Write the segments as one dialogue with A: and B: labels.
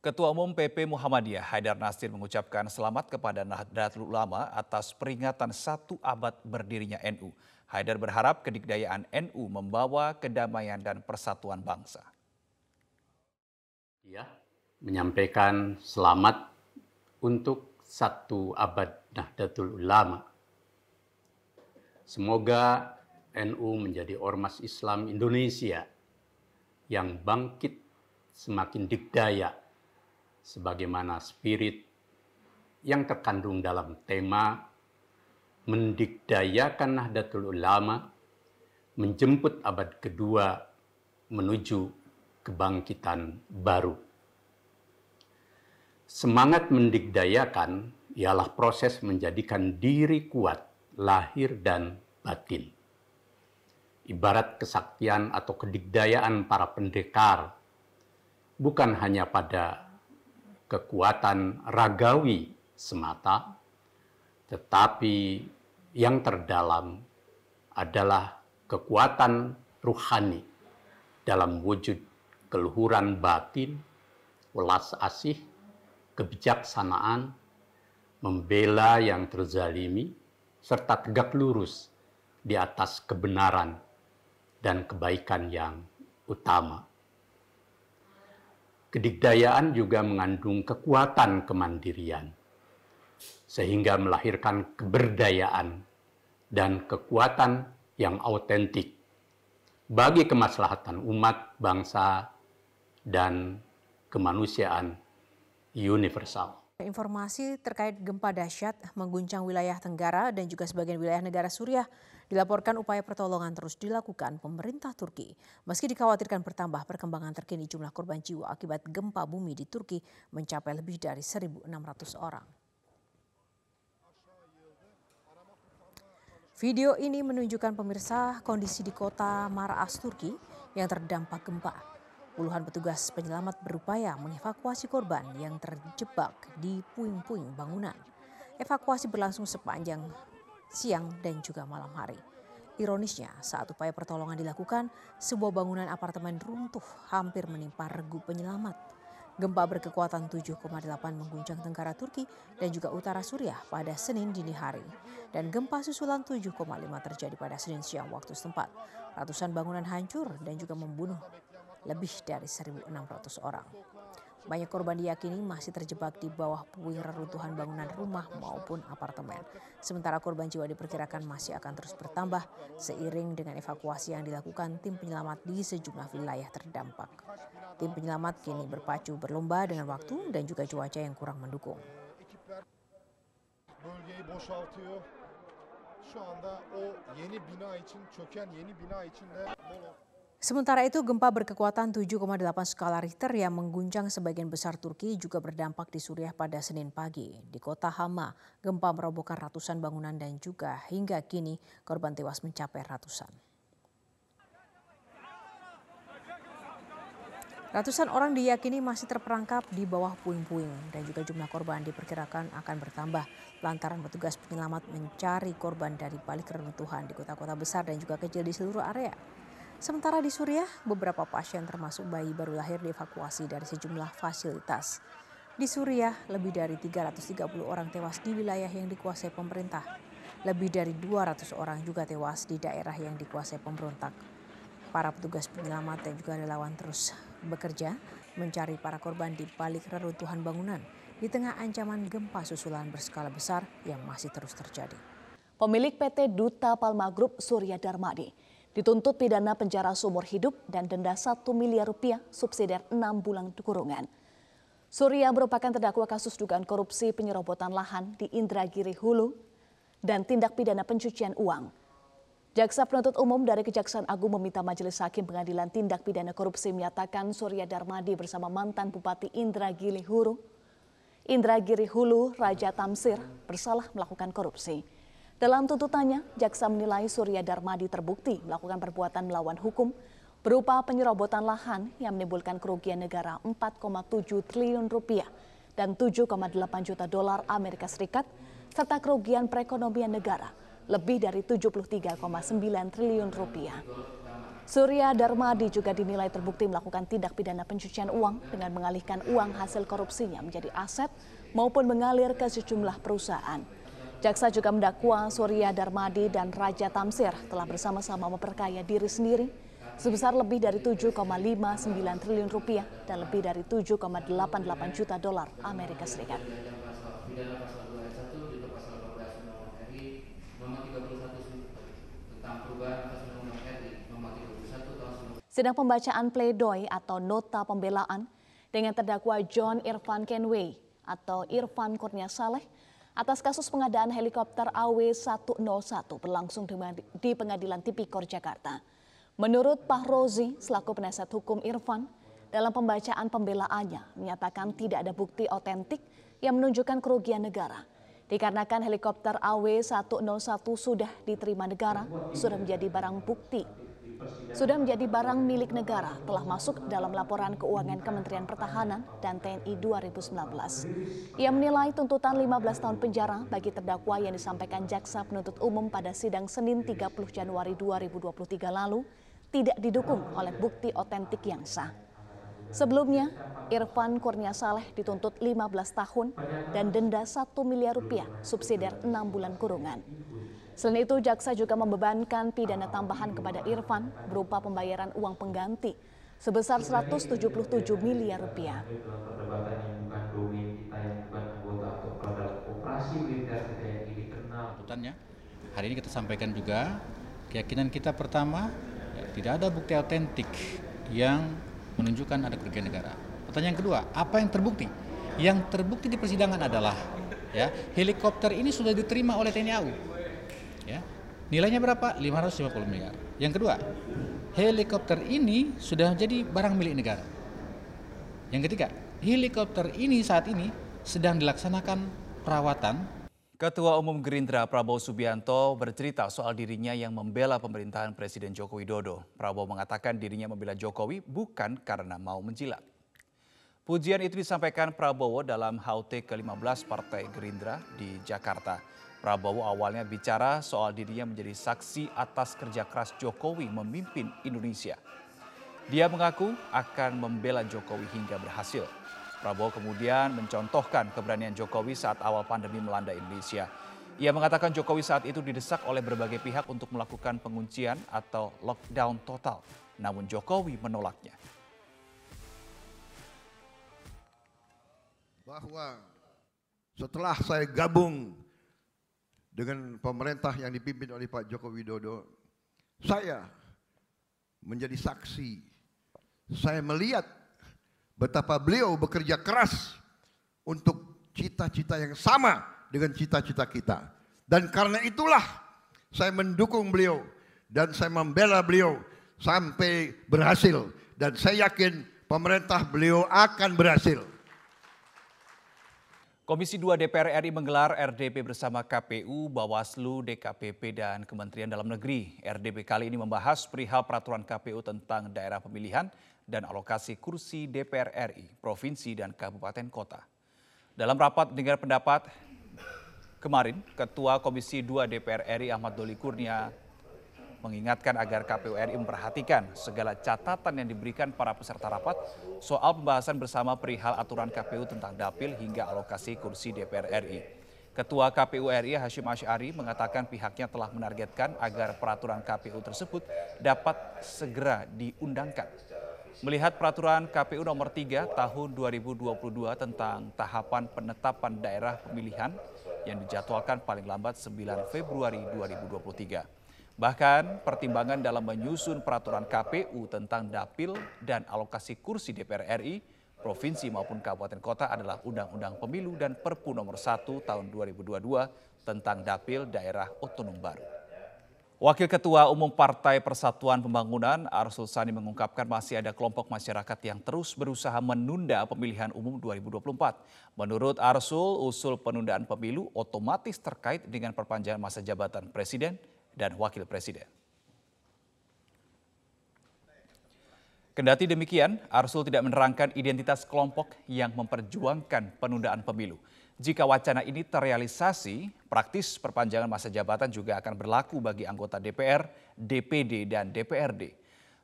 A: Ketua Umum PP Muhammadiyah Haidar Nasir mengucapkan selamat kepada Nahdlatul Ulama atas peringatan satu abad berdirinya NU. Haidar berharap kedikdayaan NU membawa kedamaian dan persatuan bangsa.
B: Ya, menyampaikan selamat untuk satu abad Nahdlatul Ulama. Semoga NU menjadi ormas Islam Indonesia yang bangkit semakin dikdaya sebagaimana spirit yang terkandung dalam tema mendikdayakan Nahdlatul Ulama menjemput abad kedua menuju kebangkitan baru. Semangat mendikdayakan ialah proses menjadikan diri kuat lahir dan batin. Ibarat kesaktian atau kedikdayaan para pendekar bukan hanya pada kekuatan ragawi semata, tetapi yang terdalam adalah kekuatan ruhani dalam wujud keluhuran batin, welas asih, kebijaksanaan, membela yang terzalimi, serta tegak lurus di atas kebenaran dan kebaikan yang utama. Kedikdayaan juga mengandung kekuatan kemandirian, sehingga melahirkan keberdayaan dan kekuatan yang autentik bagi kemaslahatan umat, bangsa, dan kemanusiaan universal.
C: Informasi terkait gempa dahsyat mengguncang wilayah Tenggara dan juga sebagian wilayah negara Suriah Dilaporkan upaya pertolongan terus dilakukan pemerintah Turki. Meski dikhawatirkan bertambah perkembangan terkini jumlah korban jiwa akibat gempa bumi di Turki mencapai lebih dari 1.600 orang. Video ini menunjukkan pemirsa kondisi di kota Maraas, Turki yang terdampak gempa. Puluhan petugas penyelamat berupaya mengevakuasi korban yang terjebak di puing-puing bangunan. Evakuasi berlangsung sepanjang siang dan juga malam hari. Ironisnya, saat upaya pertolongan dilakukan, sebuah bangunan apartemen runtuh hampir menimpa regu penyelamat. Gempa berkekuatan 7,8 mengguncang Tenggara Turki dan juga utara Suriah pada Senin dini hari. Dan gempa susulan 7,5 terjadi pada Senin siang waktu setempat. Ratusan bangunan hancur dan juga membunuh lebih dari 1.600 orang. Banyak korban diyakini masih terjebak di bawah puing reruntuhan bangunan rumah maupun apartemen. Sementara korban jiwa diperkirakan masih akan terus bertambah seiring dengan evakuasi yang dilakukan tim penyelamat di sejumlah wilayah terdampak. Tim penyelamat kini berpacu berlomba dengan waktu dan juga cuaca yang kurang mendukung. Sementara itu gempa berkekuatan 7,8 skala Richter yang mengguncang sebagian besar Turki juga berdampak di Suriah pada Senin pagi. Di kota Hama, gempa merobohkan ratusan bangunan dan juga hingga kini korban tewas mencapai ratusan. Ratusan orang diyakini masih terperangkap di bawah puing-puing dan juga jumlah korban diperkirakan akan bertambah lantaran petugas penyelamat mencari korban dari balik reruntuhan di kota-kota besar dan juga kecil di seluruh area. Sementara di Suriah, beberapa pasien termasuk bayi baru lahir dievakuasi dari sejumlah fasilitas. Di Suriah, lebih dari 330 orang tewas di wilayah yang dikuasai pemerintah. Lebih dari 200 orang juga tewas di daerah yang dikuasai pemberontak. Para petugas penyelamat dan juga relawan terus bekerja mencari para korban di balik reruntuhan bangunan di tengah ancaman gempa susulan berskala besar yang masih terus terjadi.
D: Pemilik PT Duta Palma Group Surya Darmadi dituntut pidana penjara seumur hidup dan denda 1 miliar rupiah subsidiar 6 bulan kurungan. Surya merupakan terdakwa kasus dugaan korupsi penyerobotan lahan di Indragiri Hulu dan tindak pidana pencucian uang. Jaksa penuntut umum dari Kejaksaan Agung meminta Majelis Hakim Pengadilan Tindak Pidana Korupsi menyatakan Surya Darmadi bersama mantan Bupati Indragiri Hulu, Indragiri Hulu Raja Tamsir bersalah melakukan korupsi. Dalam tuntutannya, jaksa menilai Surya Darmadi terbukti melakukan perbuatan melawan hukum berupa penyerobotan lahan yang menimbulkan kerugian negara 4,7 triliun rupiah dan 7,8 juta dolar Amerika Serikat serta kerugian perekonomian negara lebih dari 73,9 triliun rupiah. Surya Darmadi juga dinilai terbukti melakukan tindak pidana pencucian uang dengan mengalihkan uang hasil korupsinya menjadi aset maupun mengalir ke sejumlah perusahaan. Jaksa juga mendakwa Surya Darmadi dan Raja Tamsir telah bersama-sama memperkaya diri sendiri sebesar lebih dari 7,59 triliun rupiah dan lebih dari 7,88 juta dolar Amerika Serikat. Sedang pembacaan pledoi atau nota pembelaan dengan terdakwa John Irfan Kenway atau Irfan Kurnia Saleh atas kasus pengadaan helikopter AW101 berlangsung di Pengadilan Tipikor Jakarta. Menurut Pak Rozi, selaku penasihat hukum Irfan, dalam pembacaan pembelaannya menyatakan tidak ada bukti otentik yang menunjukkan kerugian negara. Dikarenakan helikopter AW101 sudah diterima negara, sudah menjadi barang bukti sudah menjadi barang milik negara telah masuk dalam laporan keuangan Kementerian Pertahanan dan TNI 2019. Ia menilai tuntutan 15 tahun penjara bagi terdakwa yang disampaikan jaksa penuntut umum pada sidang Senin 30 Januari 2023 lalu tidak didukung oleh bukti otentik yang sah. Sebelumnya, Irfan Kurnia Saleh dituntut 15 tahun dan denda 1 miliar rupiah subsidiar 6 bulan kurungan. Selain itu, jaksa juga membebankan pidana tambahan kepada Irfan berupa pembayaran uang pengganti sebesar 177 miliar rupiah.
E: Hari ini kita sampaikan juga keyakinan kita pertama ya, tidak ada bukti autentik yang menunjukkan ada kerugian negara. Pertanyaan kedua, apa yang terbukti? Yang terbukti di persidangan adalah ya helikopter ini sudah diterima oleh TNI AU. Nilainya berapa? 550 miliar. Yang kedua, helikopter ini sudah menjadi barang milik negara. Yang ketiga, helikopter ini saat ini sedang dilaksanakan perawatan
A: Ketua Umum Gerindra Prabowo Subianto bercerita soal dirinya yang membela pemerintahan Presiden Joko Widodo. Prabowo mengatakan dirinya membela Jokowi bukan karena mau menjilat. Pujian itu disampaikan Prabowo dalam HUT ke-15 Partai Gerindra di Jakarta. Prabowo awalnya bicara soal dirinya menjadi saksi atas kerja keras Jokowi memimpin Indonesia. Dia mengaku akan membela Jokowi hingga berhasil. Prabowo kemudian mencontohkan keberanian Jokowi saat awal pandemi melanda Indonesia. Ia mengatakan Jokowi saat itu didesak oleh berbagai pihak untuk melakukan penguncian atau lockdown total. Namun Jokowi menolaknya.
F: Bahwa setelah saya gabung dengan pemerintah yang dipimpin oleh Pak Joko Widodo, saya menjadi saksi. Saya melihat betapa beliau bekerja keras untuk cita-cita yang sama dengan cita-cita kita. Dan karena itulah saya mendukung beliau dan saya membela beliau sampai berhasil. Dan saya yakin pemerintah beliau akan berhasil.
A: Komisi 2 DPR RI menggelar RDP bersama KPU, Bawaslu, DKPP, dan Kementerian Dalam Negeri. RDP kali ini membahas perihal peraturan KPU tentang daerah pemilihan dan alokasi kursi DPR RI, provinsi, dan kabupaten kota. Dalam rapat dengar pendapat kemarin, Ketua Komisi 2 DPR RI Ahmad Doli Kurnia mengingatkan agar KPU RI memperhatikan segala catatan yang diberikan para peserta rapat soal pembahasan bersama perihal aturan KPU tentang dapil hingga alokasi kursi DPR RI. Ketua KPU RI Hashim Asyari mengatakan pihaknya telah menargetkan agar peraturan KPU tersebut dapat segera diundangkan. Melihat peraturan KPU nomor 3 tahun 2022 tentang tahapan penetapan daerah pemilihan yang dijadwalkan paling lambat 9 Februari 2023. Bahkan pertimbangan dalam menyusun peraturan KPU tentang dapil dan alokasi kursi DPR RI, provinsi maupun kabupaten kota adalah Undang-Undang Pemilu dan Perpu nomor 1 tahun 2022 tentang dapil daerah otonom baru. Wakil Ketua Umum Partai Persatuan Pembangunan Arsul Sani mengungkapkan masih ada kelompok masyarakat yang terus berusaha menunda pemilihan umum 2024. Menurut Arsul, usul penundaan pemilu otomatis terkait dengan perpanjangan masa jabatan presiden dan wakil presiden. Kendati demikian, Arsul tidak menerangkan identitas kelompok yang memperjuangkan penundaan pemilu. Jika wacana ini terrealisasi, praktis perpanjangan masa jabatan juga akan berlaku bagi anggota DPR, DPD, dan DPRD.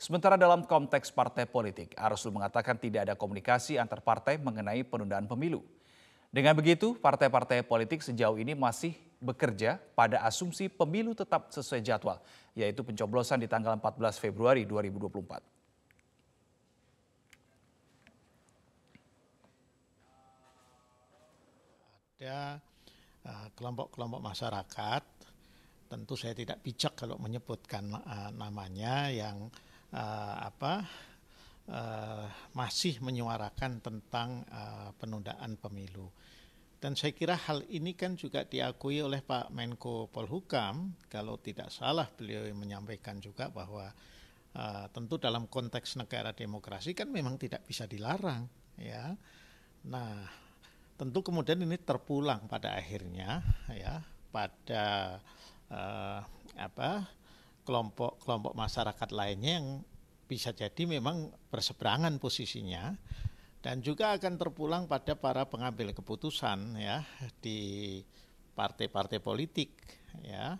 A: Sementara dalam konteks partai politik, Arsul mengatakan tidak ada komunikasi antar partai mengenai penundaan pemilu. Dengan begitu, partai-partai politik sejauh ini masih bekerja pada asumsi pemilu tetap sesuai jadwal, yaitu pencoblosan di tanggal 14 Februari 2024.
G: Ada uh, kelompok-kelompok masyarakat, tentu saya tidak bijak kalau menyebutkan uh, namanya yang uh, apa uh, masih menyuarakan tentang uh, penundaan pemilu. Dan saya kira hal ini kan juga diakui oleh Pak Menko Polhukam, kalau tidak salah beliau menyampaikan juga bahwa uh, tentu dalam konteks negara demokrasi kan memang tidak bisa dilarang, ya. Nah, tentu kemudian ini terpulang pada akhirnya, ya, pada uh, apa kelompok-kelompok masyarakat lainnya yang bisa jadi memang berseberangan posisinya dan juga akan terpulang pada para pengambil keputusan ya di partai-partai politik ya.